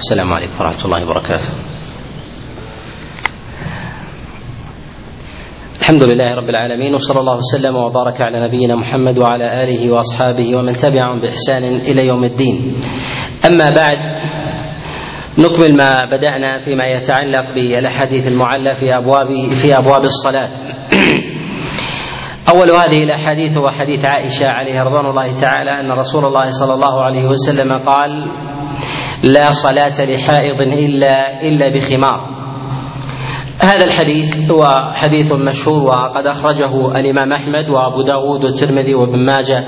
السلام عليكم ورحمة الله وبركاته. الحمد لله رب العالمين وصلى الله وسلم وبارك على نبينا محمد وعلى آله وأصحابه ومن تبعهم بإحسان إلى يوم الدين. أما بعد نكمل ما بدأنا فيما يتعلق بالأحاديث المعلة في أبواب في أبواب الصلاة. أول هذه الأحاديث هو حديث عائشة عليها رضوان الله تعالى أن رسول الله صلى الله عليه وسلم قال لا صلاة لحائض إلا إلا بخمار. هذا الحديث هو حديث مشهور وقد أخرجه الإمام أحمد وأبو داود والترمذي وابن ماجه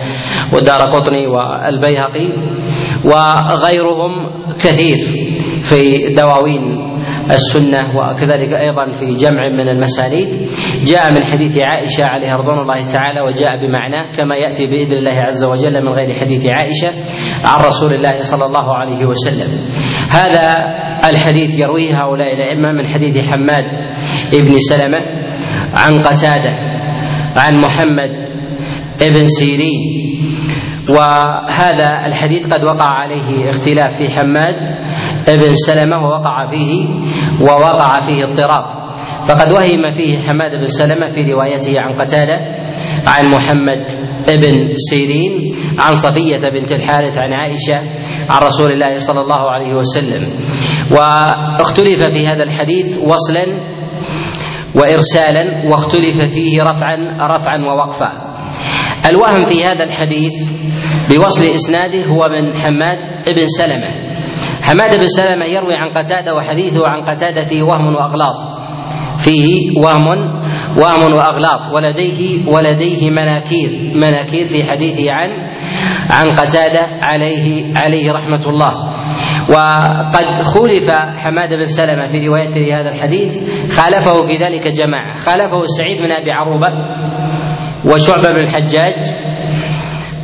والدار قطني والبيهقي وغيرهم كثير في دواوين السنة وكذلك أيضا في جمع من المسانيد جاء من حديث عائشة عليها رضوان الله تعالى وجاء بمعناه كما يأتي بإذن الله عز وجل من غير حديث عائشة عن رسول الله صلى الله عليه وسلم. هذا الحديث يرويه هؤلاء الأئمة من حديث حماد بن سلمة عن قتادة عن محمد بن سيرين وهذا الحديث قد وقع عليه اختلاف في حماد ابن سلمة ووقع فيه ووقع فيه اضطراب. فقد وهم فيه حماد بن سلمة في روايته عن قتادة عن محمد ابن سيرين عن صفية بنت الحارث عن عائشة عن رسول الله صلى الله عليه وسلم. واختلف في هذا الحديث وصلا وإرسالا واختلف فيه رفعا رفعا ووقفا. الوهم في هذا الحديث بوصل إسناده هو من حماد بن سلمة. حماد بن سلمة يروي عن قتادة وحديثه عن قتادة فيه وهم وأغلاط فيه وهم وهم واغلاط ولديه ولديه مناكير. مناكير في حديثه عن عن قتادة عليه عليه رحمة الله. وقد خولف حماد بن سلمة في روايته لهذا الحديث. خالفه في ذلك جماعة. خالفه سعيد بن أبي عروبة. وشعبة بن الحجاج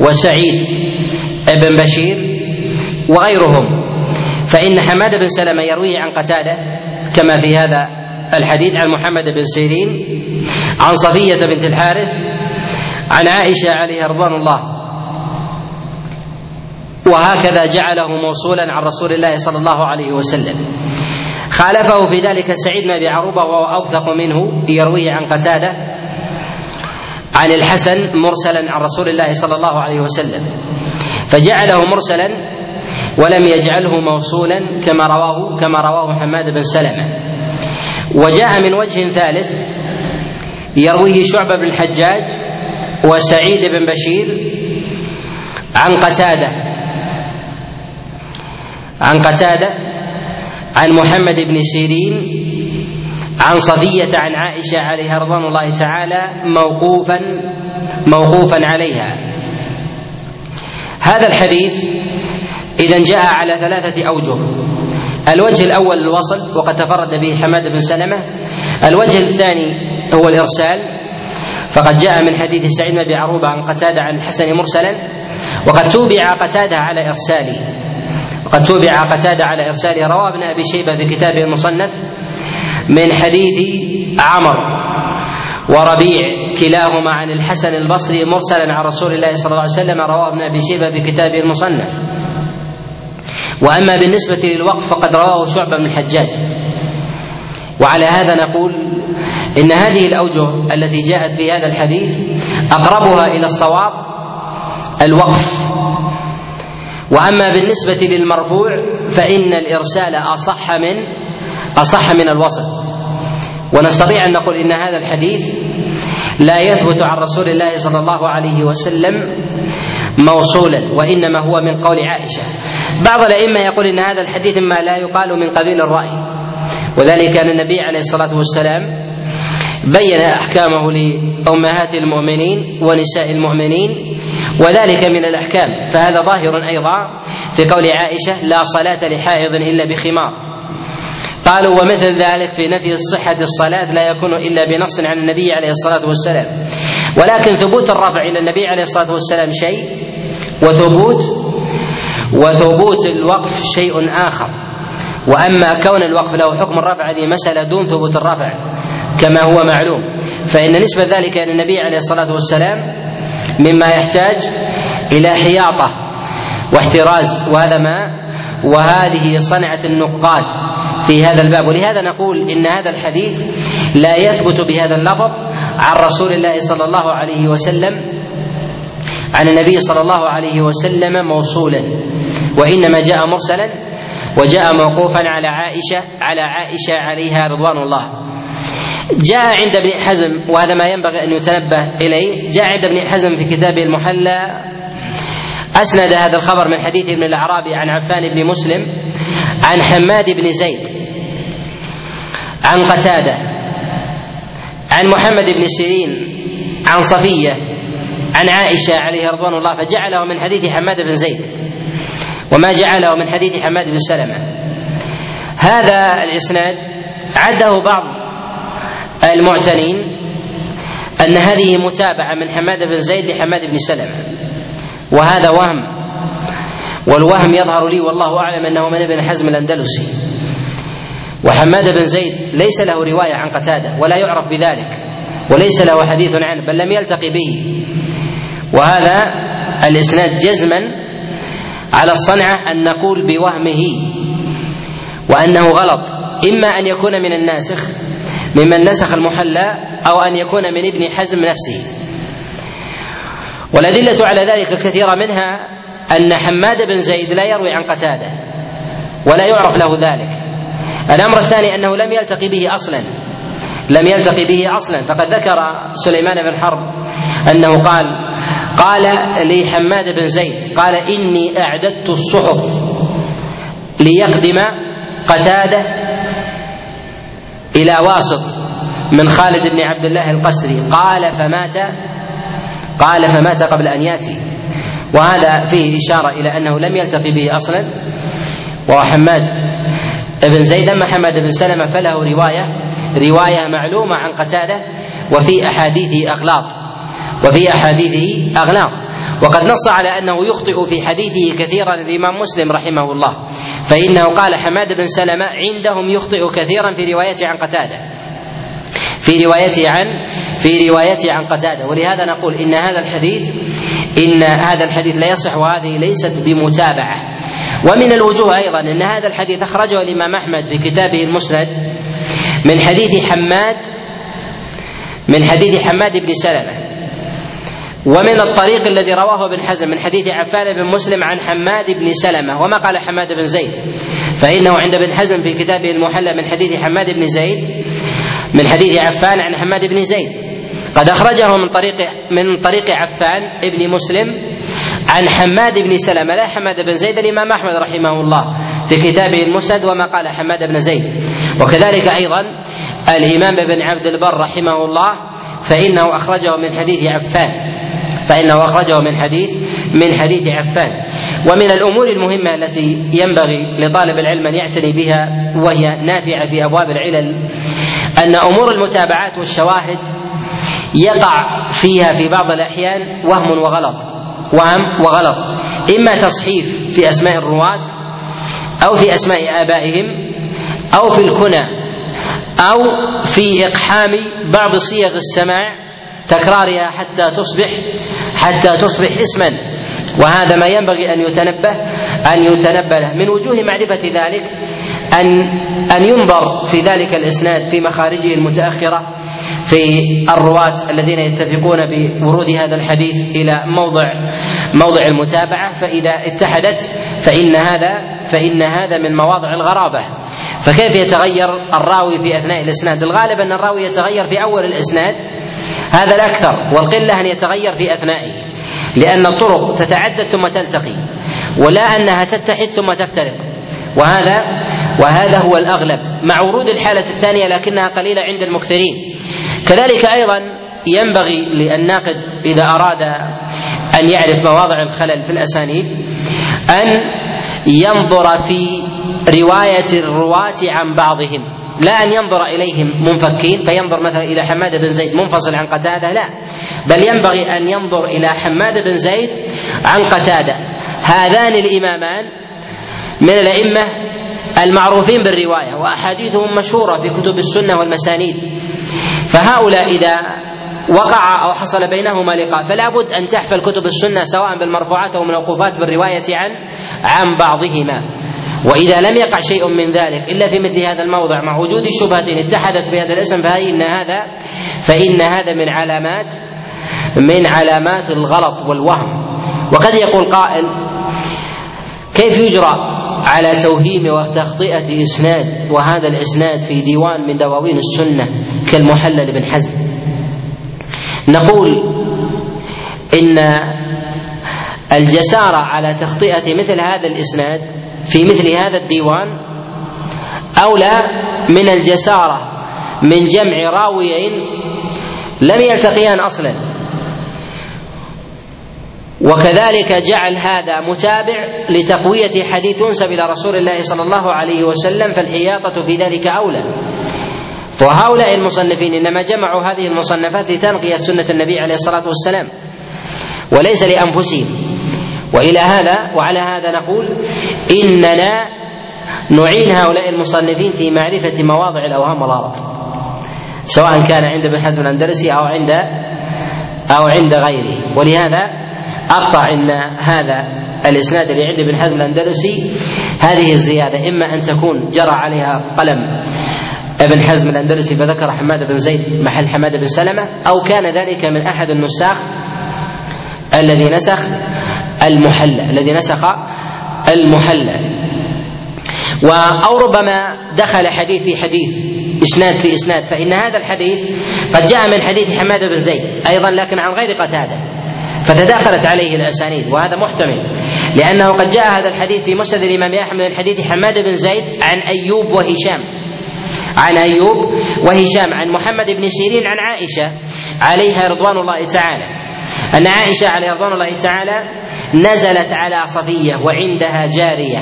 وسعيد بن بشير وغيرهم. فإن حماد بن سلمة يرويه عن قتادة كما في هذا الحديث عن محمد بن سيرين عن صفية بنت الحارث عن عائشة عليها رضوان الله. وهكذا جعله موصولا عن رسول الله صلى الله عليه وسلم. خالفه في ذلك سعيد بن أبي عروبة وهو أوثق منه يرويه عن قتادة عن الحسن مرسلا عن رسول الله صلى الله عليه وسلم. فجعله مرسلا ولم يجعله موصولا كما رواه كما رواه حماد بن سلمة. وجاء من وجه ثالث يرويه شعبة بن الحجاج وسعيد بن بشير عن قتادة عن قتادة عن محمد بن سيرين عن صفية عن عائشة عليها رضوان الله تعالى موقوفا موقوفا عليها. هذا الحديث إذا جاء على ثلاثة أوجه. الوجه الأول الوصل وقد تفرد به حماد بن سلمة. الوجه الثاني هو الإرسال. فقد جاء من حديث سعيد بن عروبة عن قتادة عن الحسن مرسلا. وقد توبع قتادة على إرساله. وقد توبع قتادة على إرساله. رواه ابن أبي شيبة في كتابه المصنف. من حديث عمر وربيع كلاهما عن الحسن البصري مرسلا عن رسول الله صلى الله عليه وسلم رواه ابن أبي شيبة في كتابه المصنف. وأما بالنسبة للوقف فقد رواه شعبة بن الحجاج. وعلى هذا نقول إن هذه الأوجه التي جاءت في هذا الحديث أقربها إلى الصواب الوقف. وأما بالنسبة للمرفوع فإن الإرسال أصح من أصح من الوصل ونستطيع أن نقول إن هذا الحديث لا يثبت عن رسول الله صلى الله عليه وسلم موصولا وإنما هو من قول عائشة. بعض الأئمة يقول إن هذا الحديث ما لا يقال من قبيل الرأي. وذلك أن النبي عليه الصلاة والسلام بين أحكامه لأمهات المؤمنين ونساء المؤمنين وذلك من الأحكام. فهذا ظاهر أيضا في قول عائشة لا صلاة لحائض إلا بخمار. قالوا ومثل ذلك في نفي صحة الصلاة لا يكون إلا بنص عن النبي عليه الصلاة والسلام. ولكن ثبوت الرفع إلى النبي عليه الصلاة والسلام شيء وثبوت وثبوت الوقف شيء آخر. وأما كون الوقف له حكم الرفع هذه مسألة دون ثبوت الرفع كما هو معلوم. فإن نسبة ذلك إلى النبي عليه الصلاة والسلام مما يحتاج إلى حياطة واحتراز. وهذا ما؟ وهذه صنعة النقاد. في هذا الباب. ولهذا نقول إن هذا الحديث لا يثبت بهذا اللفظ عن رسول الله صلى الله عليه وسلم عن النبي صلى الله عليه وسلم موصولا. وإنما جاء مرسلا وجاء موقوفا على عائشة على عائشة عليها رضوان الله. جاء عند ابن حزم وهذا ما ينبغي أن يتنبه إليه. جاء عند ابن حزم في كتابه المحلى. أسند هذا الخبر من حديث ابن الأعرابي عن عفان بن مسلم. عن حماد بن زيد عن قتادة عن محمد بن سيرين عن صفية عن عائشة عليه رضوان الله فجعله من حديث حماد بن زيد وما جعله من حديث حماد بن سلمة. هذا الإسناد عده بعض المعتنين أن هذه متابعة من حماد بن زيد لحماد بن سلمة وهذا وهم والوهم يظهر لي والله أعلم أنه من ابن حزم الأندلسي. وحماد بن زيد ليس له رواية عن قتادة ولا يعرف بذلك وليس له حديث عنه بل لم يلتقي به. وهذا الإسناد جزما على الصنعة أن نقول بوهمه وأنه غلط. إما أن يكون من الناسخ ممن نسخ المحلى أو أن يكون من ابن حزم نفسه. والأدلة على ذلك كثيرة منها أن حماد بن زيد لا يروي عن قتادة ولا يعرف له ذلك. الأمر الثاني أنه لم يلتقي به أصلا. لم يلتقي به أصلا. فقد ذكر سليمان بن حرب أنه قال قال لي حماد بن زيد قال إني أعددت الصحف ليقدم قتادة إلى واسط من خالد بن عبد الله القسري. قال فمات قال فمات قبل أن يأتي. وهذا فيه إشارة إلى أنه لم يلتقي به أصلا. وهو حماد بن زيد أما حماد بن سلمة فله رواية رواية معلومة عن قتادة وفي أحاديثه أغلاط وفي أحاديثه أغلاط. وقد نص على أنه يخطئ في حديثه كثيرا الإمام مسلم رحمه الله. فإنه قال حماد بن سلمة عندهم يخطئ كثيرا في روايته عن قتادة. في روايته عن في روايته عن قتادة. ولهذا نقول إن هذا الحديث إن هذا الحديث لا يصح وهذه ليست بمتابعة. ومن الوجوه أيضا أن هذا الحديث أخرجه الإمام أحمد في كتابه المسند من حديث حماد من حديث حماد بن سلمة. ومن الطريق الذي رواه ابن حزم من حديث عفان بن مسلم عن حماد بن سلمة. وما قال حماد بن زيد؟ فإنه عند ابن حزم في كتابه المحلى من حديث حماد بن زيد من حديث عفان عن حماد بن زيد. قد أخرجه من طريق من طريق عفان ابن مسلم عن حماد بن سلمة. لا حماد بن زيد الإمام أحمد رحمه الله في كتابه المسند وما قال حماد بن زيد. وكذلك أيضا الإمام ابن عبد البر رحمه الله فإنه أخرجه من حديث عفان. فإنه أخرجه من حديث من حديث عفان. ومن الأمور المهمة التي ينبغي لطالب العلم أن يعتني بها وهي نافعة في أبواب العلل أن أمور المتابعات والشواهد يقع فيها في بعض الأحيان وهم وغلط وهم وغلط. إما تصحيف في أسماء الرواة أو في أسماء آبائهم أو في الكنى أو في إقحام بعض صيغ السماع تكرارها حتى تصبح حتى تصبح اسما. وهذا ما ينبغي أن يتنبه أن يتنبه له من وجوه معرفة ذلك أن أن ينظر في ذلك الإسناد في مخارجه المتأخرة. في الرواة الذين يتفقون بورود هذا الحديث إلى موضع موضع المتابعة فإذا اتحدت فإن هذا فإن هذا من مواضع الغرابة. فكيف يتغير الراوي في أثناء الإسناد؟ الغالب أن الراوي يتغير في أول الإسناد هذا الأكثر والقلة أن يتغير في أثنائه لأن الطرق تتعدد ثم تلتقي ولا أنها تتحد ثم تفترق. وهذا وهذا هو الأغلب مع ورود الحالة الثانية لكنها قليلة عند المكثرين. كذلك أيضا ينبغي للناقد إذا أراد أن يعرف مواضع الخلل في الأسانيد أن ينظر في رواية الرواة عن بعضهم لا أن ينظر إليهم منفكين فينظر مثلا إلى حماد بن زيد منفصل عن قتادة لا بل ينبغي أن ينظر إلى حماد بن زيد عن قتادة. هذان الإمامان من الأئمة المعروفين بالرواية وأحاديثهم مشهورة في كتب السنة والمسانيد. فهؤلاء إذا وقع أو حصل بينهما لقاء فلا بد أن تحفل كتب السنة سواء بالمرفوعات أو الموقوفات بالرواية عن عن بعضهما. وإذا لم يقع شيء من ذلك إلا في مثل هذا الموضع مع وجود شبهة اتحدت بهذا الاسم فإن هذا فإن هذا من علامات من علامات الغلط والوهم. وقد يقول قائل كيف يجرى على توهيم وتخطئة إسناد وهذا الإسناد في ديوان من دواوين السنة كالمحلل بن حزم. نقول إن الجسارة على تخطئة مثل هذا الإسناد في مثل هذا الديوان أولى من الجسارة من جمع راويين لم يلتقيان أصلا. وكذلك جعل هذا متابع لتقوية حديث ينسب إلى رسول الله صلى الله عليه وسلم فالحياطة في ذلك أولى. وهؤلاء المصنفين إنما جمعوا هذه المصنفات لتنقية سنة النبي عليه الصلاة والسلام وليس لأنفسهم. وإلى هذا وعلى هذا نقول إننا نعين هؤلاء المصنفين في معرفة مواضع الأوهام والغلط سواء كان عند ابن حزم الأندلسي أو عند أو عند غيره. ولهذا اقطع ان هذا الإسناد اللي عند ابن حزم الأندلسي. هذه الزيادة إما أن تكون جرى عليها قلم ابن حزم الأندلسي فذكر حماد بن زيد محل حماد بن سلمة أو كان ذلك من أحد النساخ الذي نسخ المحلى الذي نسخ المحلى أو ربما دخل حديث في حديث إسناد في إسناد فإن هذا الحديث قد جاء من حديث حماد بن زيد أيضا لكن عن غير قتادة. فتداخلت عليه الأسانيد وهذا محتمل لأنه قد جاء هذا الحديث في مسند الإمام أحمد من حديث حماد بن زيد عن أيوب وهشام. عن أيوب وهشام عن محمد بن سيرين عن عائشة عليها رضوان الله تعالى. أن عائشة عليها رضوان الله تعالى نزلت على صفية وعندها جارية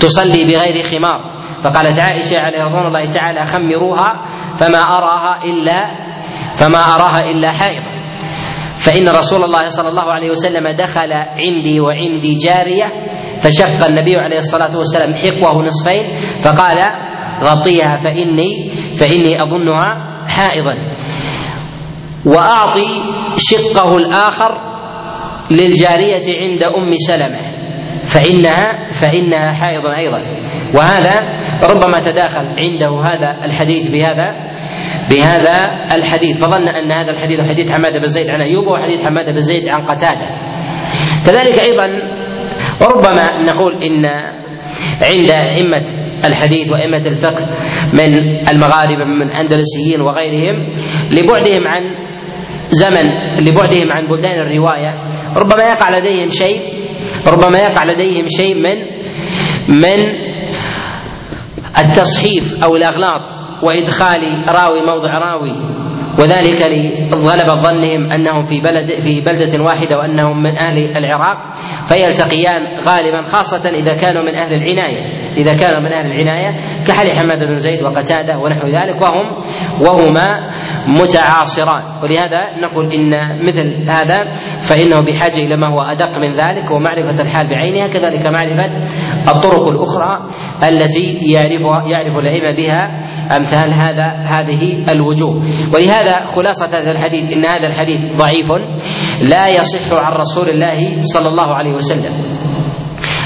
تصلي بغير خمار. فقالت عائشة عليه رضوان الله تعالى خمروها فما أراها إلا فما أراها إلا حائض فإن رسول الله صلى الله عليه وسلم دخل عندي وعندي جارية فشق النبي عليه الصلاة والسلام حقوه نصفين فقال غطيها فإني فإني أظنها حائضا. وأعطي شقه الآخر للجارية عند أم سلمة. فإنها فإنها حائض أيضا. وهذا ربما تداخل عنده هذا الحديث بهذا بهذا الحديث. فظن أن هذا الحديث حديث حماد بن زيد عن أيوب وحديث حماد بن زيد عن قتادة. كذلك أيضا وربما نقول إن عند أئمة الحديث وأئمة الفقه من المغاربة من أندلسيين وغيرهم لبعدهم عن زمن لبعدهم عن بلدان الرواية ربما يقع لديهم شيء ربما يقع لديهم شيء من من التصحيف أو الأغلاط. وإدخال راوي موضع راوي. وذلك لغلبة ظنهم أنهم في بلد في بلدة واحدة وأنهم من أهل العراق. فيلتقيان غالبا خاصة إذا كانوا من أهل العناية. إذا كانوا من أهل العناية كحال حماد بن زيد وقتادة ونحو ذلك وهم وهما متعاصران. ولهذا نقول إن مثل هذا فإنه بحاجة إلى ما هو أدق من ذلك ومعرفة الحال بعينها كذلك معرفة الطرق الأخرى التي يعرفها يعرف الأئمة بها أمثال هذا هذه الوجوه. ولهذا خلاصة هذا الحديث إن هذا الحديث ضعيف لا يصح عن رسول الله صلى الله عليه وسلم.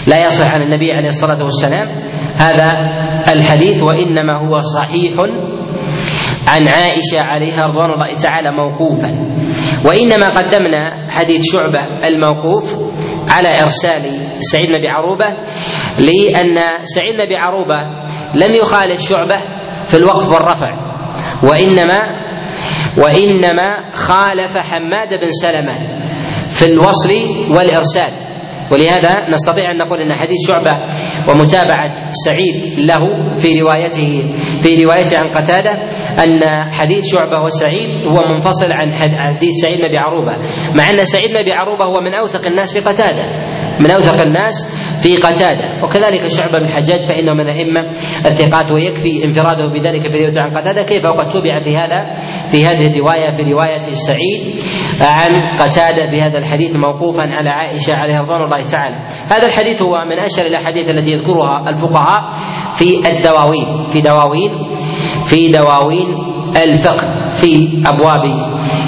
لا يصح عن النبي عليه الصلاة والسلام هذا الحديث وإنما هو صحيح عن عائشة عليها رضوان الله تعالى موقوفا. وإنما قدمنا حديث شعبة الموقوف على إرسال سعيد بن عروبة لأن سعيد بن عروبة لم يخالف شعبة في الوقف والرفع وإنما وإنما خالف حماد بن سلمة في الوصل والإرسال. ولهذا نستطيع أن نقول إن حديث شعبة ومتابعة سعيد له في روايته في روايته عن قتادة أن حديث شعبة وسعيد هو منفصل عن حديث سعيد بن أبي عروبة مع أن سعيد بن أبي عروبة هو من أوثق الناس في قتادة من أوثق الناس في قتادة. وكذلك شعبة بن الحجاج فإنه من الأئمة الثقات ويكفي انفراده بذلك في رواية عن قتادة. كيف وقد تبع في هذا في هذه الرواية في رواية السعيد عن قتادة بهذا الحديث موقوفا على عائشة عليه رضوان الله تعالى. هذا الحديث هو من أشهر الأحاديث التي يذكرها الفقهاء في الدواوين في دواوين في دواوين الفقه في أبواب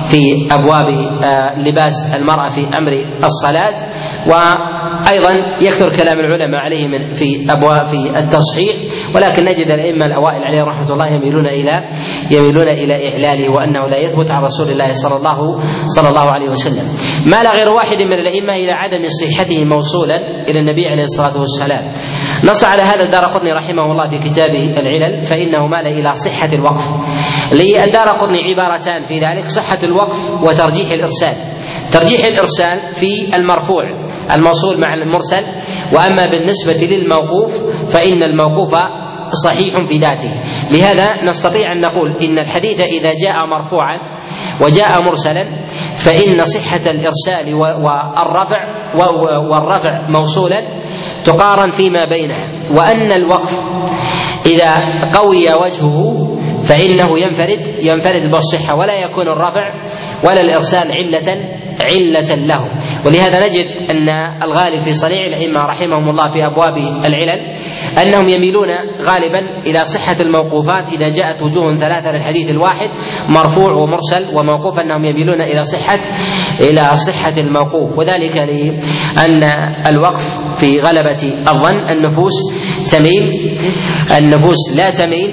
في أبواب آه، لباس المرأة في أمر الصلاة. و أيضا يكثر كلام العلماء عليه من في ابواب في التصحيح ولكن نجد الأئمة الأوائل عليهم رحمة الله يميلون إلى يميلون إلى إعلاله وأنه لا يثبت عن رسول الله صلى الله صلى الله عليه وسلم. مال غير واحد من الأئمة إلى عدم صحته موصولا إلى النبي عليه الصلاة والسلام. نص على هذا الدار قطني رحمه الله في كتابه العلل فإنه مال إلى صحة الوقف. للدار قطني عبارتان في ذلك صحة الوقف وترجيح الإرسال. ترجيح الإرسال في المرفوع الموصول مع المرسل وأما بالنسبة للموقوف فإن الموقوف صحيح في ذاته. لهذا نستطيع أن نقول إن الحديث إذا جاء مرفوعا وجاء مرسلا فإن صحة الإرسال والرفع والرفع موصولا تقارن فيما بينها. وأن الوقف إذا قوي وجهه فإنه ينفرد ينفرد بالصحة ولا يكون الرفع ولا الإرسال علة علة له. ولهذا نجد أن الغالب في صنيع الأئمة رحمهم الله في أبواب العلل أنهم يميلون غالبا إلى صحة الموقوفات إذا جاءت وجوه ثلاثة للحديث الواحد مرفوع ومرسل وموقوف أنهم يميلون إلى صحة إلى صحة الموقوف. وذلك لأن الوقف في غلبة الظن النفوس تميل النفوس لا تميل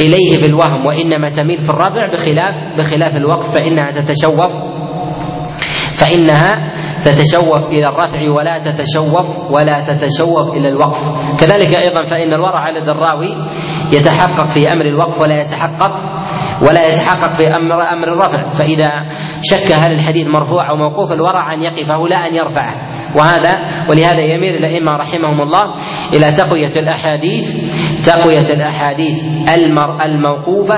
إليه في الوهم وإنما تميل في الرفع بخلاف بخلاف الوقف فإنها تتشوف فإنها تتشوف إلى الرفع ولا تتشوف ولا تتشوف إلى الوقف. كذلك أيضا فإن الورع لدى الراوي يتحقق في أمر الوقف ولا يتحقق ولا يتحقق في أمر أمر الرفع. فإذا شك هل الحديث مرفوع أو موقوف الورع أن يقفه لا أن يرفعه. وهذا ولهذا يميل الأئمة رحمهم الله إلى تقوية الأحاديث تقوية الأحاديث المر الموقوفة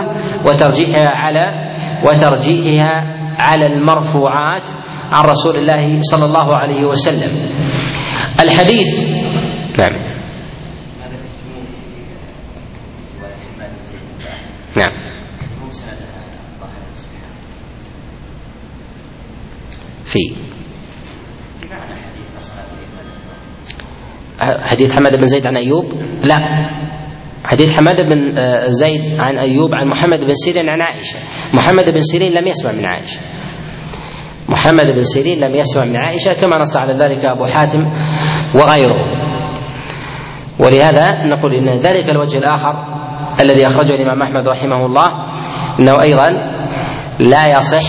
وترجيحها على وترجيحها على المرفوعات. عن رسول الله صلى الله عليه وسلم. الحديث نعم. نعم. في. حديث حماد بن زيد عن أيوب؟ لا. حديث حماد بن زيد عن أيوب عن محمد بن سيرين عن عائشة. محمد بن سيرين لم يسمع من عائشة. محمد بن سيرين لم يسمع من عائشة كما نص على ذلك أبو حاتم وغيره. ولهذا نقول إن ذلك الوجه الآخر الذي أخرجه الإمام أحمد رحمه الله أنه أيضا لا يصح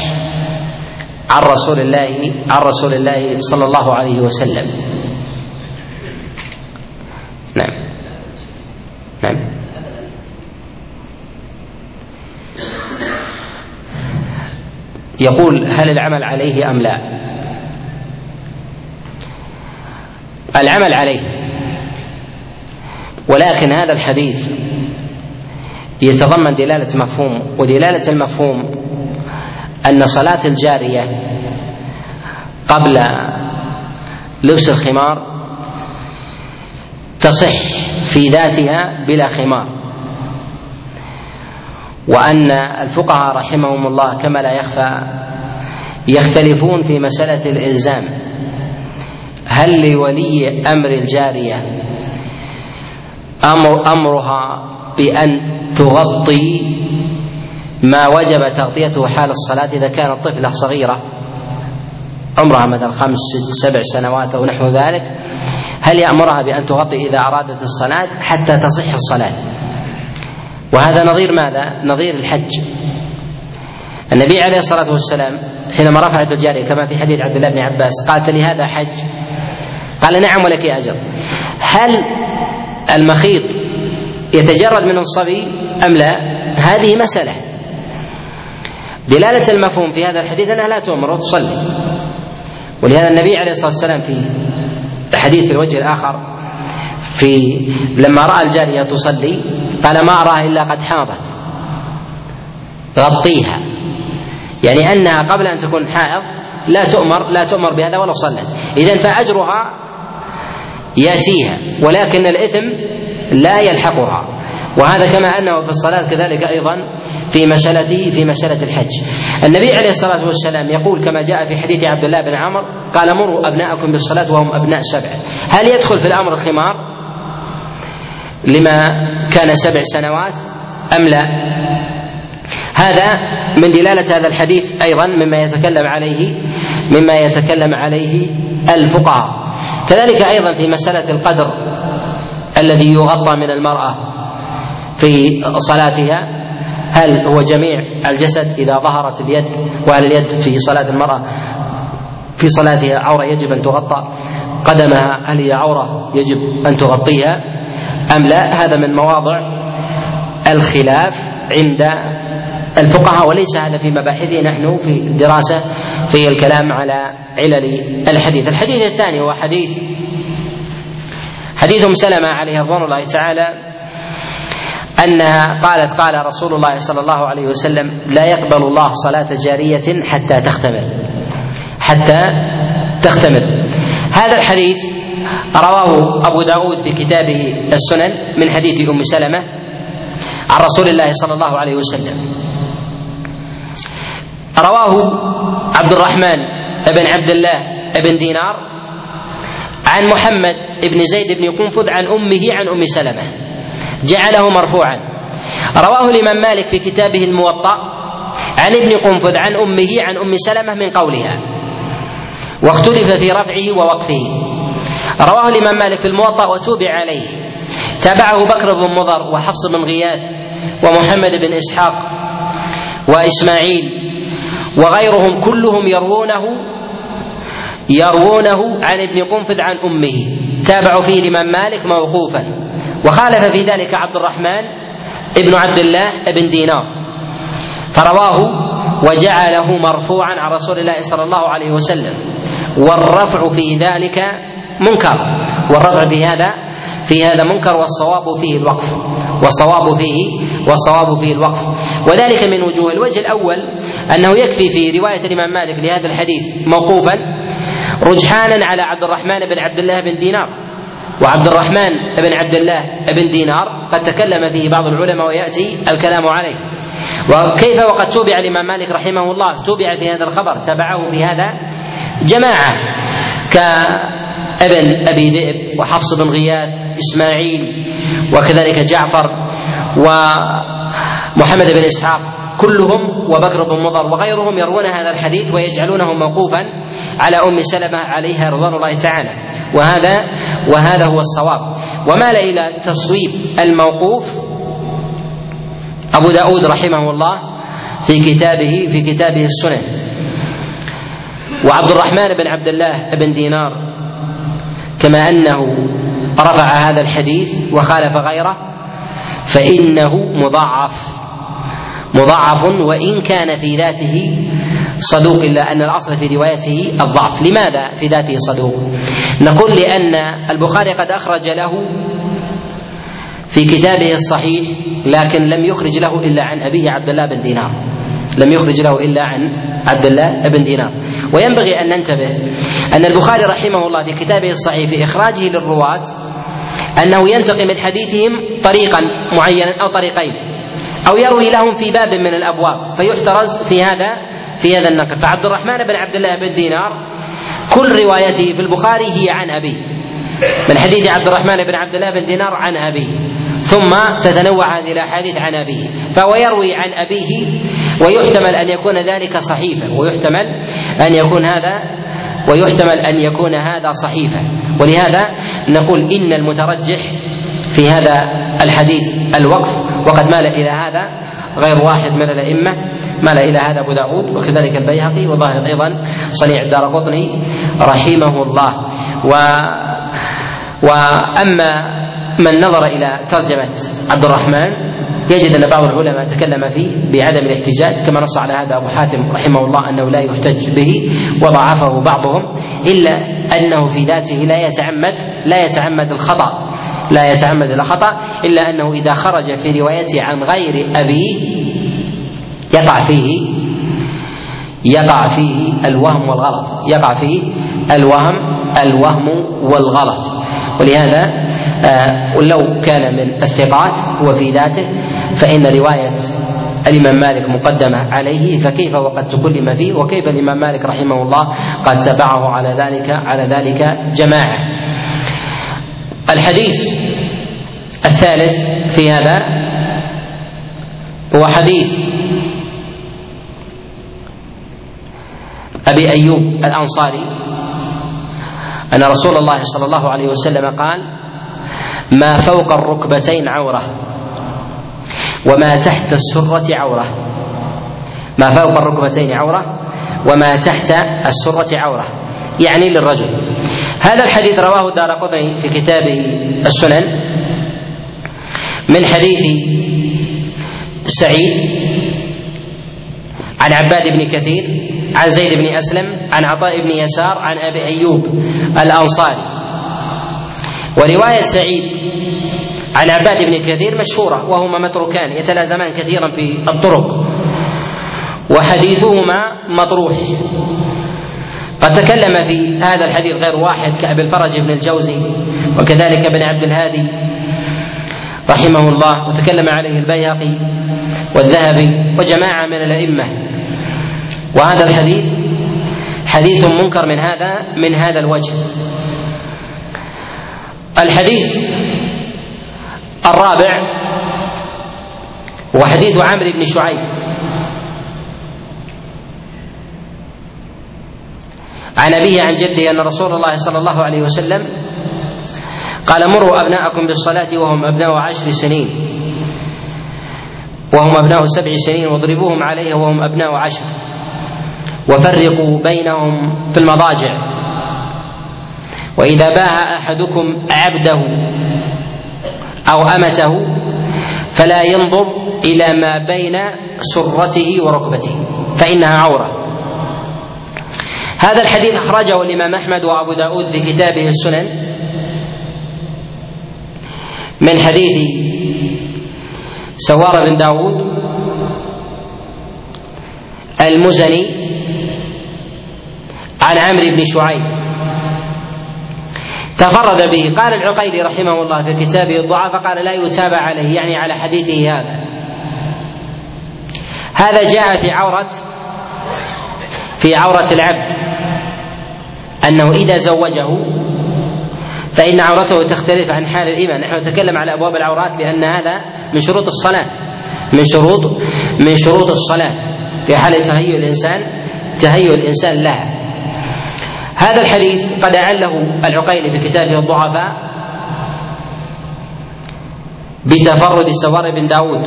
عن رسول الله عن رسول الله صلى الله عليه وسلم. نعم. يقول هل العمل عليه أم لا؟ العمل عليه. ولكن هذا الحديث يتضمن دلالة مفهوم ودلالة المفهوم أن صلاة الجارية قبل لبس الخمار تصح في ذاتها بلا خمار. وأن الفقهاء رحمهم الله كما لا يخفى يختلفون في مسألة الإلزام. هل لولي أمر الجارية أمر أمرها بأن تغطي ما وجب تغطيته حال الصلاة إذا كانت طفلة صغيرة عمرها مثلا خمس ست سبع سنوات أو نحو ذلك. هل يأمرها بأن تغطي إذا أرادت الصلاة حتى تصح الصلاة؟ وهذا نظير ماذا؟ نظير الحج. النبي عليه الصلاة والسلام حينما رفعت الجارية كما في حديث عبد الله بن عباس قالت لي هذا حج؟ قال نعم ولك أجر. هل المخيط يتجرد منه الصبي أم لا؟ هذه مسألة. دلالة المفهوم في هذا الحديث أنها لا تؤمر وتصلي ولهذا النبي عليه الصلاة والسلام في حديث في الوجه الآخر في لما رأى الجارية تصلي قال ما أراها إلا قد حاضت غطيها يعني أنها قبل أن تكون حائض لا تؤمر لا تؤمر بهذا ولو صلت إذا فأجرها يأتيها ولكن الإثم لا يلحقها وهذا كما أنه في الصلاة كذلك أيضا في مساله في مسألة الحج. النبي عليه الصلاة والسلام يقول كما جاء في حديث عبد الله بن عمر قال مروا أبناءكم بالصلاة وهم أبناء سبع. هل يدخل في الأمر الخمار؟ لما كان سبع سنوات أم لا؟ هذا من دلالة هذا الحديث أيضا مما يتكلم عليه مما يتكلم عليه الفقهاء. كذلك أيضا في مسألة القدر الذي يغطى من المرأة في صلاتها هل هو جميع الجسد إذا ظهرت اليد وهل اليد في صلاة المرأة في صلاتها عورة يجب أن تغطى؟ قدمها هل هي عوره يجب أن تغطيها. أم لا؟ هذا من مواضع الخلاف عند الفقهاء وليس هذا في مباحثه. نحن في الدراسة في الكلام على علل الحديث. الحديث الثاني هو حديث حديث أم سلمة عليه رضوان الله تعالى أنها قالت قال رسول الله صلى الله عليه وسلم لا يقبل الله صلاة جارية حتى تختمر. حتى تختمر. هذا الحديث رواه أبو داود في كتابه السنن من حديث أم سلمة عن رسول الله صلى الله عليه وسلم. رواه عبد الرحمن بن عبد الله بن دينار عن محمد بن زيد بن قنفذ عن أمه عن أم سلمة. جعله مرفوعا. رواه الإمام مالك في كتابه الموطأ عن ابن قنفذ عن أمه عن أم سلمة من قولها. واختلف في رفعه ووقفه. رواه الإمام مالك في الموطأ وتوبع عليه. تابعه بكر بن مضر وحفص بن غياث ومحمد بن إسحاق وإسماعيل وغيرهم كلهم يروونه يروونه عن ابن قنفذ عن أمه. تابعوا فيه الإمام مالك موقوفا. وخالف في ذلك عبد الرحمن ابن عبد الله بن دينار. فرواه وجعله مرفوعا عن رسول الله صلى الله عليه وسلم. والرفع في ذلك منكر. والرفع في هذا في هذا منكر والصواب فيه الوقف. والصواب فيه والصواب فيه الوقف. وذلك من وجوه الوجه الأول أنه يكفي في رواية الإمام مالك لهذا الحديث موقوفا رجحانا على عبد الرحمن بن عبد الله بن دينار. وعبد الرحمن بن عبد الله بن دينار قد تكلم فيه بعض العلماء ويأتي الكلام عليه. وكيف وقد توبع الإمام مالك رحمه الله؟ توبع في هذا الخبر تبعه في هذا جماعة. كابن أبي ذئب وحفص بن غياث إسماعيل وكذلك جعفر ومحمد بن إسحاق كلهم وبكر بن مضر وغيرهم يروون هذا الحديث ويجعلونه موقوفا على أم سلمة عليها رضوان الله تعالى. وهذا وهذا هو الصواب. ومال إلى تصويب الموقوف أبو داود رحمه الله في كتابه في كتابه السنن. وعبد الرحمن بن عبد الله بن دينار كما أنه رفع هذا الحديث وخالف غيره فإنه مضاعف مضاعف وإن كان في ذاته صدوق إلا أن الأصل في روايته الضعف، لماذا في ذاته صدوق؟ نقول لأن البخاري قد أخرج له في كتابه الصحيح لكن لم يخرج له إلا عن أبيه عبد الله بن دينار. لم يخرج له إلا عن عبد الله بن دينار. وينبغي أن ننتبه أن البخاري رحمه الله في كتابه الصحيح في إخراجه للرواة أنه ينتقي من حديثهم طريقا معينا أو طريقين أو يروي لهم في باب من الأبواب فيحترز في هذا في هذا النقل. فعبد الرحمن بن عبد الله بن دينار كل روايته في البخاري هي عن أبيه. من حديث عبد الرحمن بن عبد الله بن دينار عن أبيه. ثم تتنوع هذه الأحاديث عن أبيه. فهو يروي عن أبيه ويحتمل أن يكون ذلك صحيفه ويحتمل أن يكون هذا ويحتمل أن يكون هذا صحيفه ولهذا نقول إن المترجح في هذا الحديث الوقف وقد مال إلى هذا غير واحد من الأئمة مال إلى هذا أبو داود وكذلك البيهقي وظاهر أيضا صنيع الدار قطني رحمه الله. و وأما من نظر إلى ترجمة عبد الرحمن يجد أن بعض العلماء تكلم فيه بعدم الاحتجاج كما نص على هذا أبو حاتم رحمه الله أنه لا يحتج به وضعفه بعضهم إلا أنه في ذاته لا يتعمد لا يتعمد الخطأ لا يتعمد الخطأ إلا أنه إذا خرج في روايته عن غير أبيه يقع فيه يقع فيه الوهم والغلط يقع فيه الوهم الوهم والغلط. ولهذا ولو كان من الثقات هو في ذاته فإن رواية الإمام مالك مقدمة عليه فكيف وقد تكلم فيه؟ وكيف الإمام مالك رحمه الله قد تبعه على ذلك على ذلك جماعة؟ الحديث الثالث في هذا هو حديث أبي أيوب الأنصاري أن رسول الله صلى الله عليه وسلم قال ما فوق الركبتين عورة وما تحت السرة عورة. ما فوق الركبتين عورة وما تحت السرة عورة. يعني للرجل. هذا الحديث رواه الدار قطني في كتابه السنن من حديث سعيد عن عباد بن كثير عن زيد بن أسلم عن عطاء بن يسار عن أبي أيوب الأنصاري. ورواية سعيد عن عباد بن كثير مشهورة وهما متروكان يتلازمان كثيرا في الطرق. وحديثهما مطروح. قد تكلم في هذا الحديث غير واحد كأبي الفرج بن الجوزي وكذلك ابن عبد الهادي رحمه الله وتكلم عليه البيهقي والذهبي وجماعة من الأئمة. وهذا الحديث حديث منكر من هذا من هذا الوجه. الحديث الرابع هو حديث عمرو بن شعيب. عن أبيه عن جده أن رسول الله صلى الله عليه وسلم قال مروا أبناءكم بالصلاة وهم أبناء عشر سنين. وهم أبناء سبع سنين. واضربوهم عليها وهم أبناء عشر. وفرقوا بينهم في المضاجع. وإذا باع أحدكم عبده أو أمته فلا ينظر إلى ما بين سرته وركبته فإنها عورة. هذا الحديث أخرجه الإمام أحمد وأبو داود في كتابه السنن من حديث سوار بن داود المزني عن عمرو بن شعيب. تفرد به. قال العقيلي رحمه الله في كتابه الضعف قال لا يتابع عليه يعني على حديثه هذا. هذا جاء في عورة في عورة العبد أنه إذا زوجه فإن عورته تختلف عن حال الإيمان. نحن نتكلم على أبواب العورات لأن هذا من شروط الصلاة. من شروط من شروط الصلاة. في حال تهيؤ الإنسان تهيؤ الإنسان لها. هذا الحديث قد أعله العقيلي في كتابه الضعفاء بتفرد سوار بن داود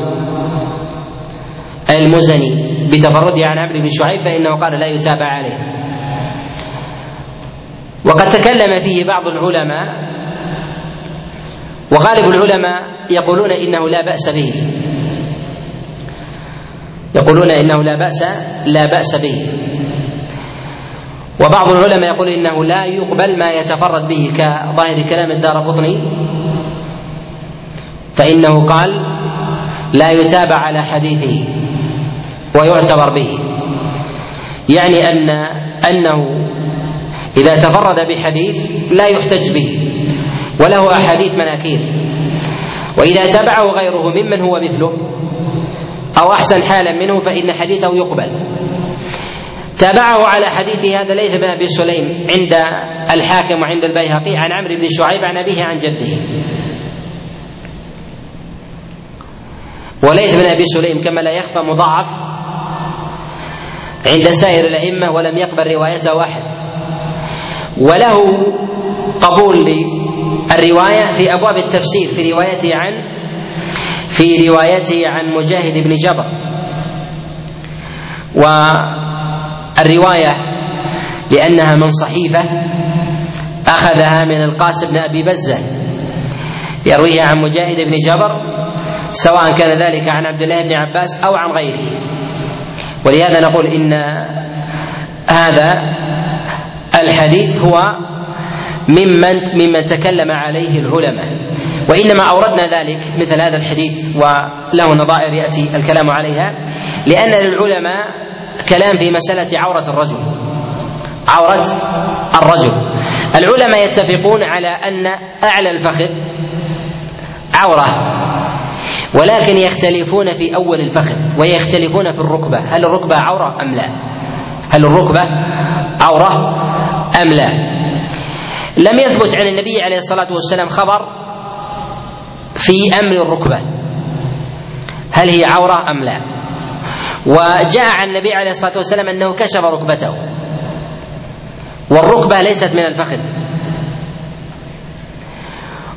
المزني بتفرده عن عمرو بن شعيب فإنه قال لا يتابع عليه. وقد تكلم فيه بعض العلماء وغالب العلماء يقولون إنه لا بأس به. يقولون إنه لا بأس لا بأس به. وبعض العلماء يقول إنه لا يقبل ما يتفرد به كظاهر كلام الدار قطني. فإنه قال لا يتابع على حديثه ويعتبر به. يعني أن أنه إذا تفرد بحديث لا يحتج به وله أحاديث مناكير. وإذا تابعه غيره ممن هو مثله أو أحسن حالا منه فإن حديثه يقبل. تابعه على حديثه هذا ليث بن أبي سليم عند الحاكم وعند البيهقي عن عمرو بن شعيب عن أبيه عن جده. وليث بن أبي سليم كما لا يخفى مضاعف عند سائر الأئمة ولم يقبل روايته احد وله قبول للرواية في أبواب التفسير في روايته عن في روايته عن مجاهد بن جبر. و الرواية لأنها من صحيفة أخذها من القاسم بن أبي بزة يرويها عن مجاهد بن جبر سواء كان ذلك عن عبد الله بن عباس أو عن غيره. ولهذا نقول إن هذا الحديث هو ممن ممن تكلم عليه العلماء. وإنما أوردنا ذلك مثل هذا الحديث وله نظائر يأتي الكلام عليها لأن للعلماء كلام في مسألة عورة الرجل. عورة الرجل. العلماء يتفقون على أن أعلى الفخذ عورة ولكن يختلفون في أول الفخذ ويختلفون في الركبة. هل الركبة عورة أم لا؟ هل الركبة عورة أم لا؟ لم يثبت عن النبي عليه الصلاة والسلام خبر في أمر الركبة. هل هي عورة أم لا؟ وجاء عن النبي عليه الصلاة والسلام أنه كشف ركبته. والركبة ليست من الفخذ.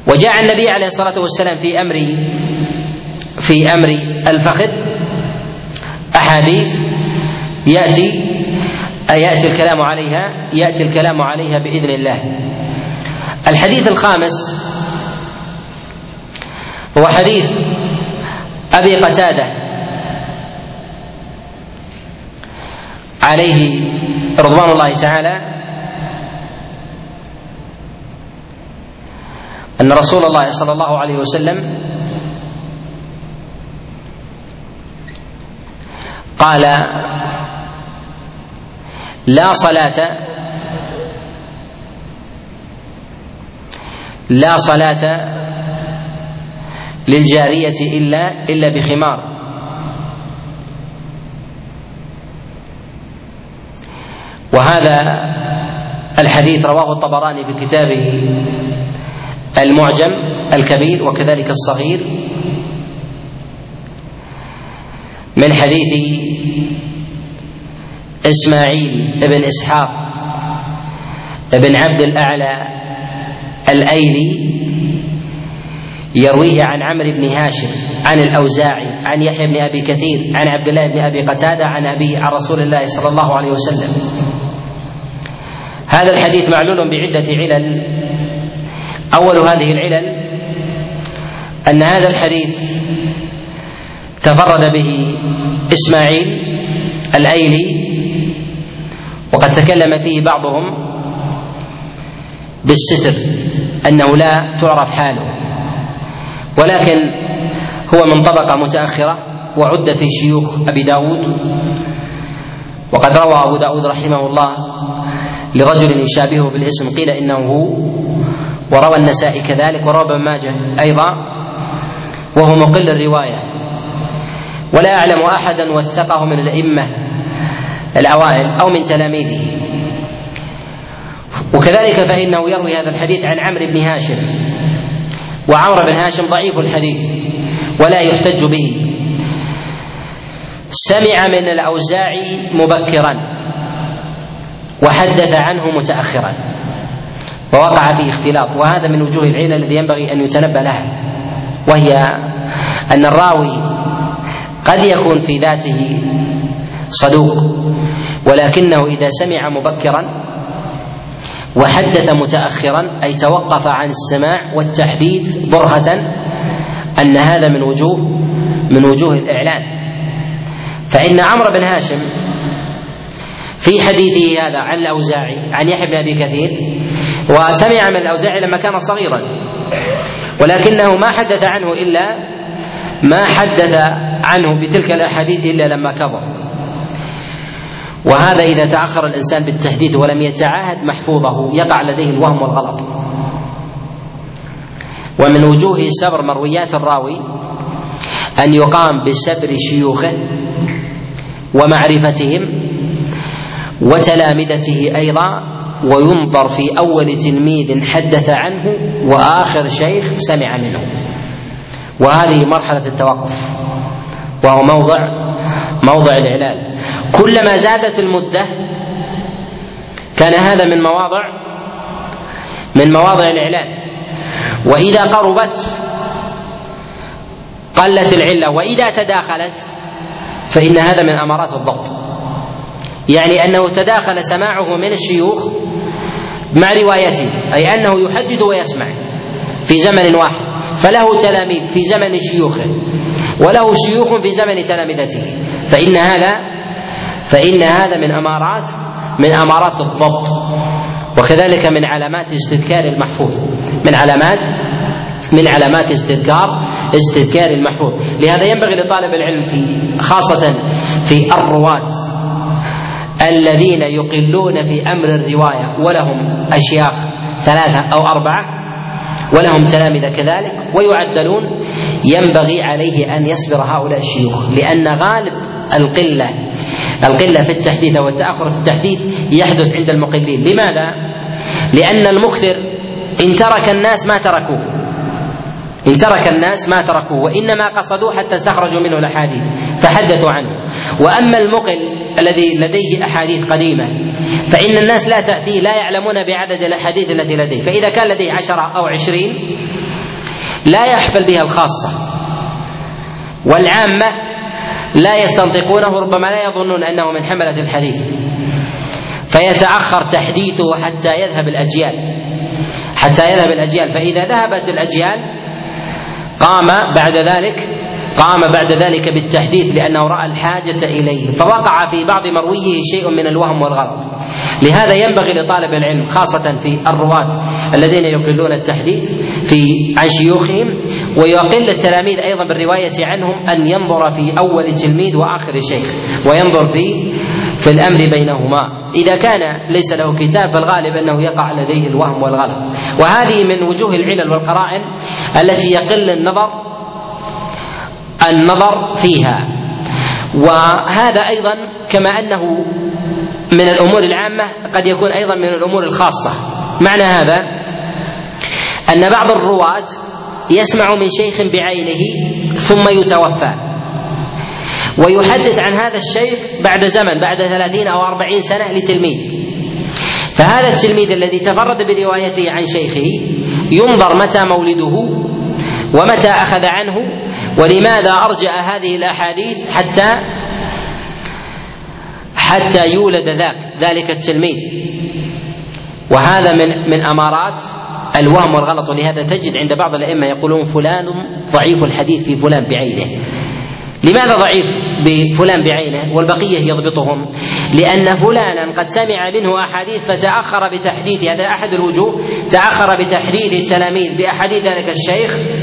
وجاء النبي عليه الصلاة والسلام في أمر في أمر الفخذ. أحاديث. يأتي يأتي الكلام عليها يأتي الكلام عليها بإذن الله. الحديث الخامس هو حديث أبي قتادة. عليه رضوان الله تعالى أن رسول الله صلى الله عليه وسلم قال لا صلاة لا صلاة للجارية إلا إلا بخمار. وهذا الحديث رواه الطبراني في كتابه المعجم الكبير وكذلك الصغير من حديث إسماعيل بن إسحاق بن عبد الأعلى الأيلي يرويه عن عمرو بن هاشم عن الأوزاعي عن يحيى بن أبي كثير عن عبد الله بن أبي قتادة عن أبيه عن رسول الله صلى الله عليه وسلم. هذا الحديث معلول بعدة علل. أول هذه العلل أن هذا الحديث تفرد به إسماعيل الأيلي وقد تكلم فيه بعضهم بالستر أنه لا تعرف حاله ولكن هو من طبقة متأخرة وعد في شيوخ أبي داود. وقد روى أبو داود رحمه الله لرجل يشابهه بالاسم قيل إنه هو وروى النسائي كذلك وروى ابن ماجه أيضا وهو مقل الرواية. ولا اعلم أحدا وثقه من الأئمة الأوائل أو من تلاميذه. وكذلك فإنه يروي هذا الحديث عن عمرو بن هاشم. وعمرو بن هاشم ضعيف الحديث ولا يحتج به. سمع من الأوزاعي مبكرا. وحدث عنه متأخرا. ووقع في اختلاط وهذا من وجوه العلل الذي ينبغي أن يتنبه لها وهي أن الراوي قد يكون في ذاته صدوق ولكنه إذا سمع مبكرا وحدث متأخرا أي توقف عن السماع والتحديث برهة أن هذا من وجوه من وجوه الإعلان. فإن عمرو بن هاشم في حديثه هذا عن الأوزاعي عن يحيى بن أبي كثير وسمع من الأوزاعي لما كان صغيرا ولكنه ما حدث عنه إلا ما حدث عنه بتلك الأحاديث إلا لما كبر. وهذا إذا تأخر الإنسان بالتحديث ولم يتعاهد محفوظه يقع لديه الوهم والغلط. ومن وجوه سبر مرويات الراوي أن يقام بسبر شيوخه ومعرفتهم وتلامذته أيضا وينظر في أول تلميذ حدث عنه وآخر شيخ سمع منه. وهذه مرحلة التوقف وهو موضع موضع الإعلال كلما زادت المدة كان هذا من مواضع من مواضع الإعلان وإذا قربت قلت العلة وإذا تداخلت فإن هذا من أمارات الضبط. يعني أنه تداخل سماعه من الشيوخ مع روايته أي أنه يحدث ويسمع في زمن واحد فله تلاميذ في زمن شيوخه وله شيوخ في زمن تلامذته فإن هذا فإن هذا من أمارات من أمارات الضبط وكذلك من علامات استذكار المحفوظ من علامات من علامات استذكار استذكار المحفوظ. لهذا ينبغي لطالب العلم في خاصة في الرواة الذين يقلون في أمر الرواية ولهم أشياخ ثلاثة أو أربعة ولهم تلامذة كذلك ويعدلون ينبغي عليه أن يصبر هؤلاء الشيوخ لأن غالب القلة القلة في التحديث أو التأخر في التحديث يحدث عند المقلين. لماذا؟ لأن المكثر إن ترك الناس ما تركوه إن ترك الناس ما تركوه وإنما قصدوه حتى استخرجوا منه الأحاديث. فحدثوا عنه. وأما المقل الذي لديه أحاديث قديمة فإن الناس لا تأتيه لا يعلمون بعدد الأحاديث التي لديه. فإذا كان لديه عشرة أو عشرين لا يحفل بها الخاصة. والعامة لا يستنطقونه ربما لا يظنون أنه من حملة الحديث. فيتأخر تحديثه حتى يذهب الأجيال. حتى يذهب الأجيال. فإذا ذهبت الأجيال قام بعد ذلك قام بعد ذلك بالتحديث لأنه رأى الحاجة إليه فوقع في بعض مرويه شيء من الوهم والغلط لهذا ينبغي لطالب العلم خاصة في الرواة الذين يقلون التحديث في عن شيوخهم ويقل التلاميذ أيضا بالرواية عنهم أن ينظر في أول تلميذ وآخر شيخ وينظر في في الأمر بينهما. إذا كان ليس له كتاب فالغالب أنه يقع لديه الوهم والغلط. وهذه من وجوه العلل والقرائن التي يقل النظر النظر فيها. وهذا أيضا كما أنه من الأمور العامة قد يكون أيضا من الأمور الخاصة. معنى هذا؟ أن بعض الرواة يسمع من شيخ بعينه ثم يتوفى. ويحدث عن هذا الشيخ بعد زمن بعد ثلاثين أو أربعين سنة لتلميذ. فهذا التلميذ الذي تفرد بروايته عن شيخه ينظر متى مولده ومتى أخذ عنه ولماذا أرجأ هذه الأحاديث حتى حتى يولد ذاك ذلك التلميذ؟ وهذا من من أمارات الوهم والغلط ولهذا تجد عند بعض الأئمة يقولون فلان ضعيف الحديث في فلان بعينه. لماذا ضعيف بفلان بعينه؟ والبقية يضبطهم. لأن فلانا قد سمع منه أحاديث فتأخر بتحديث هذا أحد الوجوه تأخر بتحديث التلاميذ بأحاديث ذلك الشيخ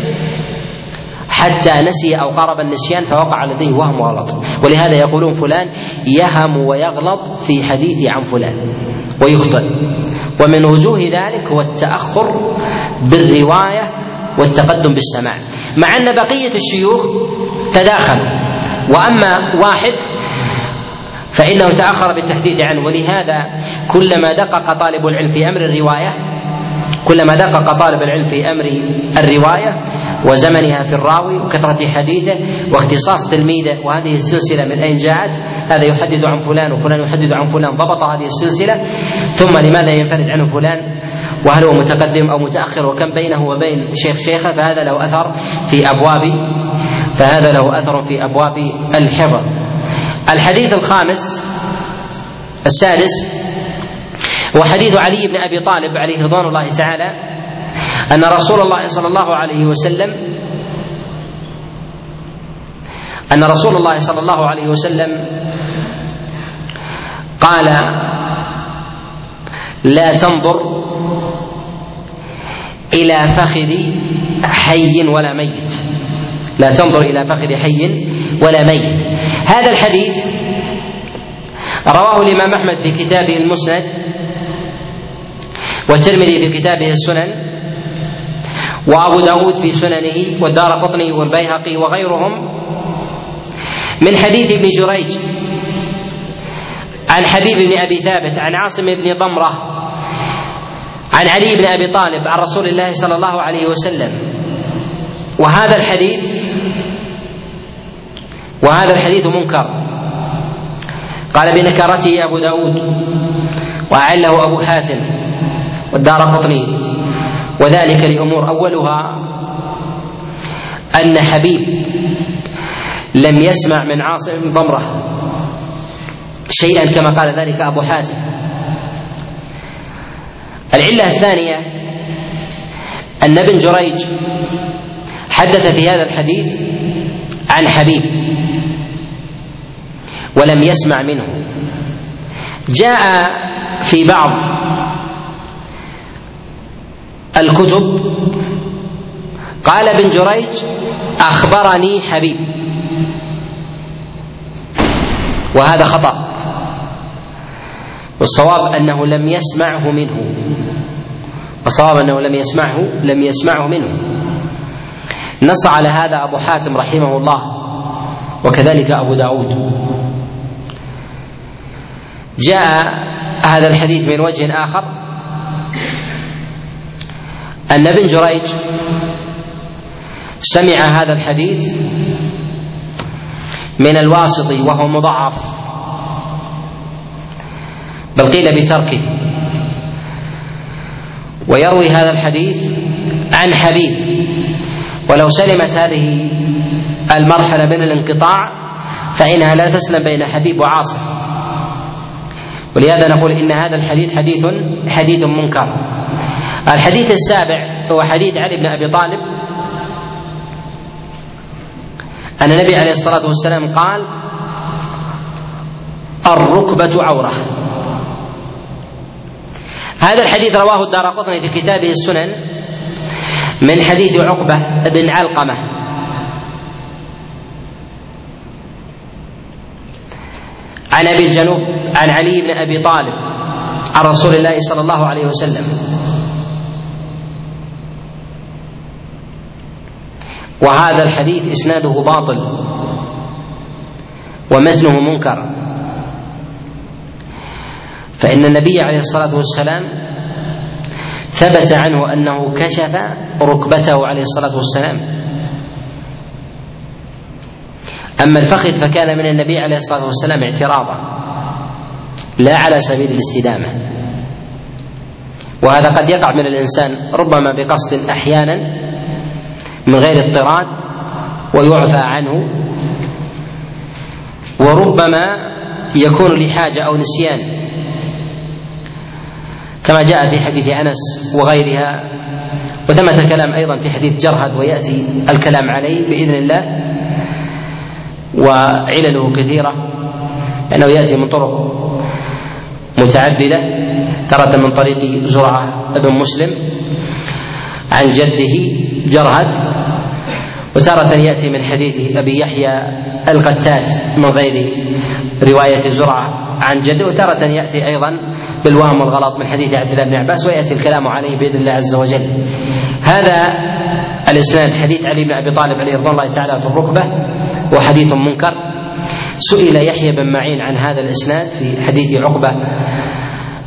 حتى نسي أو قارب النسيان فوقع لديه وهم وغلط ولهذا يقولون فلان يهم ويغلط في حديثه عن فلان ويخطئ. ومن وجوه ذلك هو التأخر بالرواية والتقدم بالسماع. مع أن بقية الشيوخ تداخلوا. وأما واحد فإنه تأخر بالتحديث عنه. ولهذا كلما دقق طالب العلم في أمر الرواية كلما دقق طالب العلم في أمر الرواية وزمنها في الراوي وكثرة حديثه واختصاص تلميذه وهذه السلسلة من أين جاءت؟ هذا يحدث عن فلان وفلان يحدث عن فلان ضبط هذه السلسلة ثم لماذا ينفرد عنه فلان؟ وهل هو متقدم أو متأخر؟ وكم بينه وبين شيخ شيخه؟ فهذا له أثر في أبواب فهذا له أثر في أبواب الحفظ. الحديث الخامس السادس هو حديث علي بن أبي طالب عليه رضوان الله تعالى أن رسول الله صلى الله عليه وسلم أن رسول الله صلى الله عليه وسلم قال لا تنظر إلى فخذ حي ولا ميت. لا تنظر إلى فخذ حي ولا ميت. هذا الحديث رواه الإمام أحمد في كتابه المسند والترمذي في كتابه السنن وأبو داود في سننه والدار قطني والبيهقي وغيرهم من حديث ابن جريج عن حبيب بن أبي ثابت عن عاصم بن ضمرة عن علي بن أبي طالب عن رسول الله صلى الله عليه وسلم. وهذا الحديث وهذا الحديث منكر. قال بنكرته أبو داود وأعله أبو حاتم. والدار قطني وذلك لأمور أولها أن حبيب لم يسمع من عاصم بن ضمرة شيئا كما قال ذلك أبو حاتم العلة الثانية أن ابن جريج حدث في هذا الحديث عن حبيب ولم يسمع منه. جاء في بعض الكتب. قال ابن جريج أخبرني حبيب. وهذا خطأ. والصواب أنه لم يسمعه منه. الصواب أنه لم يسمعه لم يسمعه منه. نص على هذا أبو حاتم رحمه الله وكذلك أبو داود. جاء هذا الحديث من وجه آخر. أن ابن جريج سمع هذا الحديث من الواسطي وهو مضعف. بل قيل بتركه. ويروي هذا الحديث عن حبيب. ولو سلمت هذه المرحلة من الانقطاع فإنها لا تسلم بين حبيب وعاصم. ولهذا نقول إن هذا الحديث حديث حديث منكر. الحديث السابع هو حديث علي بن أبي طالب. أن النبي عليه الصلاة والسلام قال الركبة عورة. هذا الحديث رواه الدار قطني في كتابه السنن من حديث عقبة بن علقمة. عن أبي الجنوب عن علي بن أبي طالب عن رسول الله صلى الله عليه وسلم. وهذا الحديث إسناده باطل ومتنه منكر. فإن النبي عليه الصلاة والسلام ثبت عنه أنه كشف ركبته عليه الصلاة والسلام. أما الفخذ فكان من النبي عليه الصلاة والسلام اعتراضا لا على سبيل الاستدامة. وهذا قد يقع من الإنسان ربما بقصد أحيانا من غير اضطراد ويعفى عنه. وربما يكون لحاجة أو نسيان. كما جاء في حديث أنس وغيرها وثمة كلام أيضا في حديث جرهد ويأتي الكلام عليه بإذن الله. وعلله كثيرة لأنه يأتي من طرق متعدده تارة من طريق زرعة بن مسلم. عن جده جرهد وتارة يأتي من حديث أبي يحيى القتات من غير رواية زرعة عن جده وتارة يأتي أيضا بالوهم والغلط من حديث عبد الله بن عباس ويأتي الكلام عليه بإذن الله عز وجل. هذا الإسناد حديث علي بن أبي طالب عليه رضوان الله تعالى في الركبة وحديث منكر. سئل يحيى بن معين عن هذا الإسناد في حديث عقبة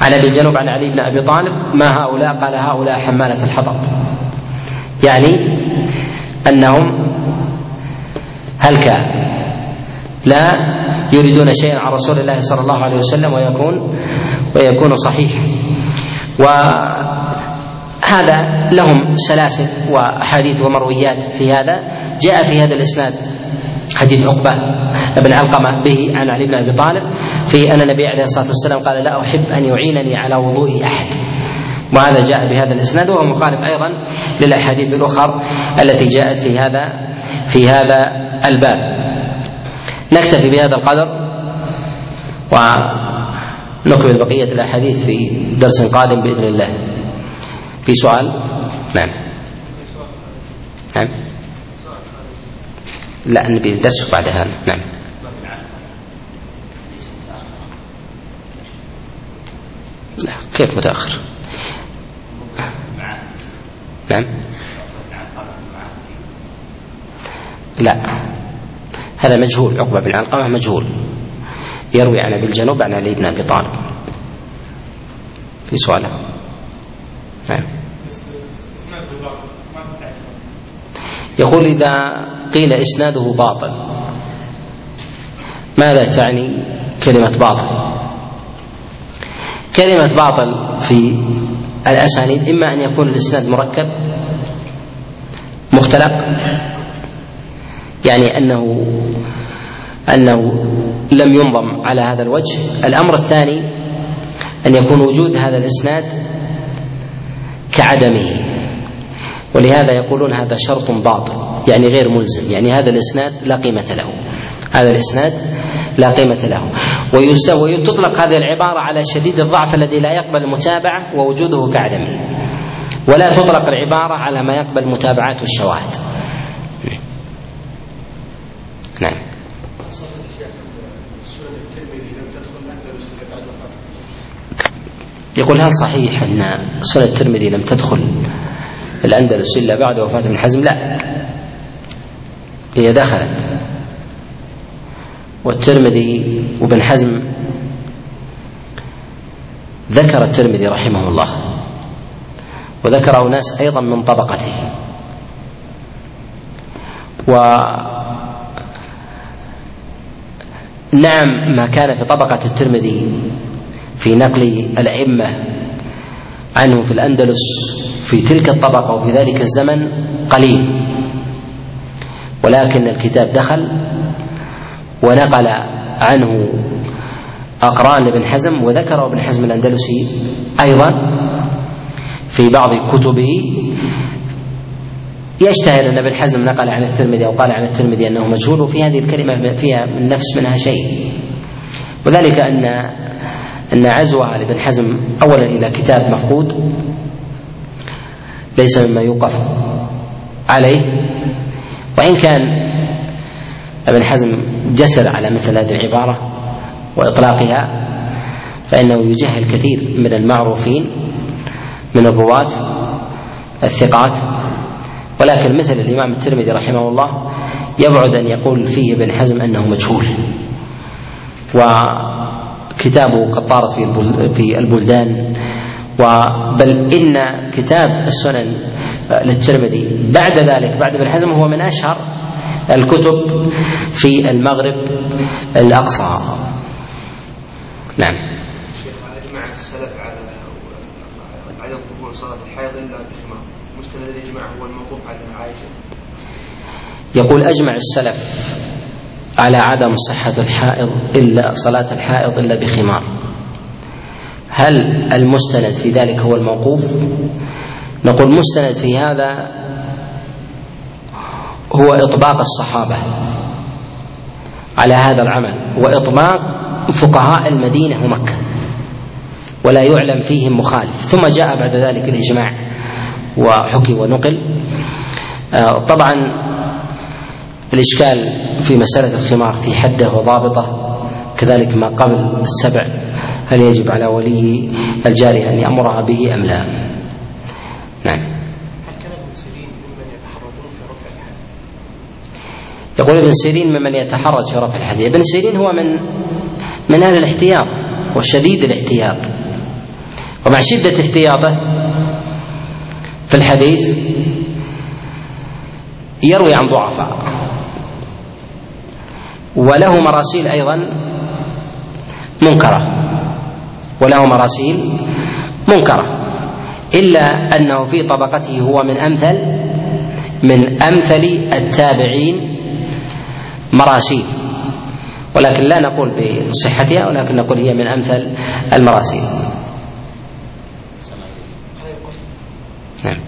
عن أبي الجنوب عن علي بن أبي طالب ما هؤلاء؟ قال هؤلاء حمالة الحطب. يعني أنهم هلكا لا يريدون شيئا عن رسول الله صلى الله عليه وسلم ويكون ويكون صحيحا وهذا لهم سلاسل وأحاديث ومرويات في هذا. جاء في هذا الإسناد حديث عقبة بن علقمة به عن علي بن أبي طالب في أن النبي عليه الصلاة والسلام قال لا أحب أن يعينني على وضوء أحد. وهذا جاء بهذا الإسناد وهو مخالف أيضا للأحاديث الآخر التي جاءت في هذا في هذا الباب. نكتفي بهذا القدر ونكمل بقية الأحاديث في درس قادم بإذن الله. في سؤال؟ نعم. نعم. لا نبي درس بعد هذا. نعم. لا كيف متأخر؟ نعم. لا. هذا مجهول عقبة بن علقمة مجهول. يروي عن أبي الجنوب عن علي بن أبي طالب. في سؤاله. نعم. يقول إذا قيل إسناده باطل ماذا تعني كلمة باطل؟ كلمة باطل في الأسانيد إما أن يكون الإسناد مركب مختلق يعني أنه أنه لم ينظم على هذا الوجه. الأمر الثاني أن يكون وجود هذا الإسناد كعدمه. ولهذا يقولون هذا شرط باطل يعني غير ملزم يعني هذا الإسناد لا قيمة له. هذا الإسناد لا قيمة له. وتطلق هذه العبارة على شديد الضعف الذي لا يقبل المتابعة ووجوده كعدمه. ولا تطلق العبارة على ما يقبل متابعات الشواهد. نعم. يقول هل صحيح أن سنة الترمذي لم تدخل الأندلس إلا بعد وفاة ابن حزم؟ لا. هي دخلت. والترمذي وابن حزم ذكر الترمذي رحمه الله وذكره ناس أيضا من طبقته و نعم ما كان في طبقة الترمذي في نقل الأئمة عنه في الأندلس في تلك الطبقة وفي ذلك الزمن قليل ولكن الكتاب دخل ونقل عنه أقران ابن حزم وذكر ابن حزم الأندلسي أيضا في بعض كتبه. يشتهر أن ابن حزم نقل عن الترمذي أو قال عن الترمذي أنه مجهول وفي هذه الكلمة فيها من نفس منها شيء. وذلك أن أن عزوها لابن حزم أولا إلى كتاب مفقود ليس مما يوقف عليه. وإن كان ابن حزم جسر على مثل هذه العبارة وإطلاقها فإنه يجهل كثير من المعروفين من الرواة الثقات. ولكن مثل الإمام الترمذي رحمه الله يبعد أن يقول فيه ابن حزم أنه مجهول. وكتابه قد طارت في البلدان. بل إن كتاب السنن للترمذي بعد ذلك بعد ابن حزم هو من أشهر الكتب في المغرب الأقصى. نعم. أجمع السلف على عدم قبول صلاة الحائض إلا بخمار مستند الإجماع هو الموقوف على عائشة. يقول أجمع السلف على عدم صحة الحائض إلا صلاة الحائض إلا بخمار. هل المستند في ذلك هو الموقوف؟ نقول مستند في هذا هو إطباق الصحابة على هذا العمل وإطباق فقهاء المدينة ومكة ولا يعلم فيهم مخالف. ثم جاء بعد ذلك الإجماع وحكي ونقل. آه، طبعا الإشكال في مسألة الخمار في حده وضابطه كذلك ما قبل السبع هل يجب على ولي الجارية أن يأمرها به أم لا؟ نعم. يقول ابن سيرين ممن يتحرج في رفع الحديث ابن سيرين هو من من أهل الاحتياط وشديد الاحتياط. ومع شدة احتياطه في الحديث يروي عن ضعفاء. وله مراسيل أيضا منكرة. وله مراسيل منكرة. إلا أنه في طبقته هو من أمثل من أمثل التابعين مراسيل. ولكن لا نقول بصحتها ولكن نقول هي من أمثل المراسيل. نعم.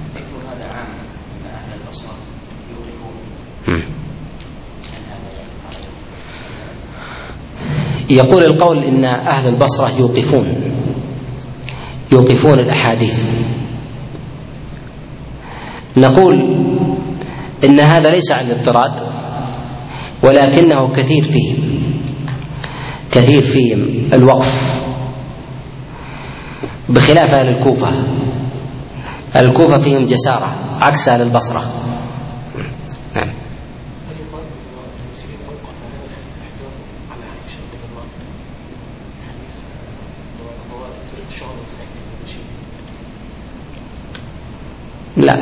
يقول القول إن أهل البصرة يوقفون يوقفون الأحاديث. نقول إن هذا ليس عن الاضطراد ولكنه كثير فيهم كثير فيهم الوقف. بخلاف أهل الكوفة. الكوفة فيهم جسارة عكس أهل البصرة. نعم. لا.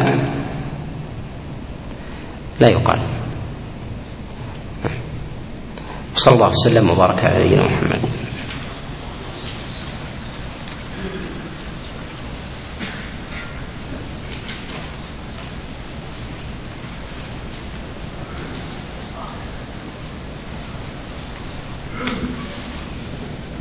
لا يقال. صلى الله وسلم وبارك على نبينا محمد.